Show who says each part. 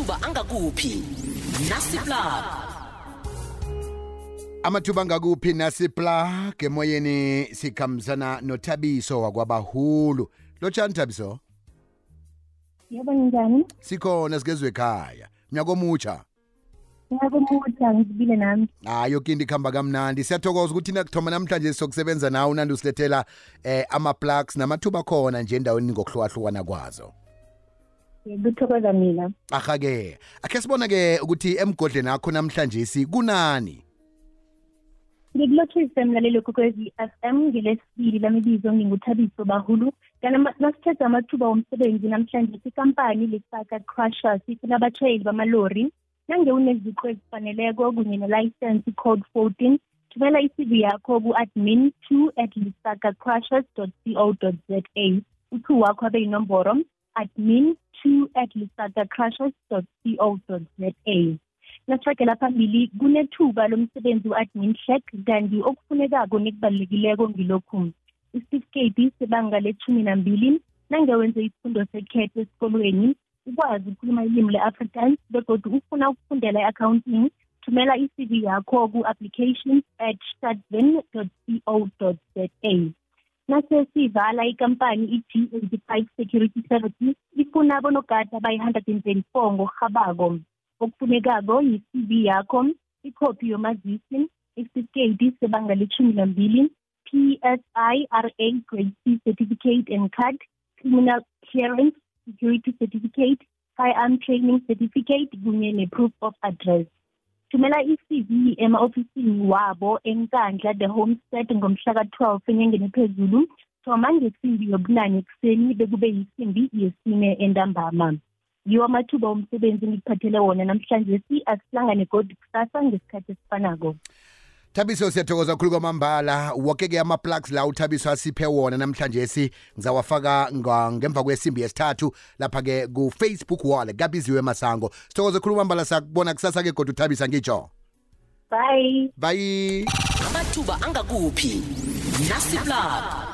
Speaker 1: amathuba angakuphi? Nasiplug.
Speaker 2: Amathuba angakuphi nasipla emoyeni sikhambisana nothabiso wakwabahulu. Lotshani thabiso?
Speaker 3: Yebo njani?
Speaker 2: Sikhona sikezwe ekhaya. Mnyaka omutsha?
Speaker 3: Ngiyakumutha ngizibile nami.
Speaker 2: Hayi yoke into ikhamba kamnandi. Siyathokoza ukuthi nakuthoma namhlanje sokusebenza nawe unandi usilethela eh, ama-plugs namathuba khona nje endaweni ngokuhlukahlukana kwazo.
Speaker 3: Kuthokoza mina.
Speaker 2: Aha-ke akhe sibona-ke ukuthi emgodleni akho namhlanje si kunani?
Speaker 3: Ngikulotshise mlaleli kokwezi f m ngelesibili lamibizo nginguthabiso bahulu. Kanti nasithetha amathuba womsebenzi namhlanje sikampani lesaka crushers sinabatshayeli bamalori nange uneziqu ezifaneleko kunye nelicense code 14 thumela i-cv yakho ku-admin two at lisaka crushers co za u-two wakho abe yinomboro admin two at lisaka crushers co za nasiragela phambili kunethuba lomsebenzi u-admin hlek kanti okufunekako nekubalulekileko ngilokhu. Isitifiketi sebanga lethumi nambili nange wenze isifundo sekhetho esikolweni ukwazi ukukhuluma ilimi le-afrikaans begodwa ufuna ukufundela i-accounting thumela i-cv yakho ku-applications at stadven co za nasesivala ikampani i-g85 security services ifuna abonogada abayi-100 and 34 ngokurhabako okufunekako yi-cv yakho ikhophi yomazisi isitifiketi sebanga lethumi nambili PSI-RA Grade C Certificate and Card, Criminal Clearance Security Certificate, Firearm Training Certificate kunye ne-Proof of Address. Thumela i-CV ema-ofisini wabo enkandla the homestead ngomhla ka-12 enyangeni phezulu thoma ngesimbi yobunane ekuseni bekube yisimbi yesine entambama. Yiwo amathuba omsebenzi ngikuphathele wona namhlanje. Si asihlangane godi kusasa ngesikhathi esifanako.
Speaker 2: Thabiso siyathokoza kakhulu kwamambala. Woke-ke ama-plugs la uthabiso asiphe wona namhlanje si ngizawafaka ngemva kwesimbi yesithathu lapha-ke ku-facebook wall kabiziwe masango. Sithokoze khulu kwamambala sakubona kusasa-ke kodwa uthabisa ngitsho
Speaker 3: bye.
Speaker 2: Bye.
Speaker 1: Amathuba angakuphi? Nasiplug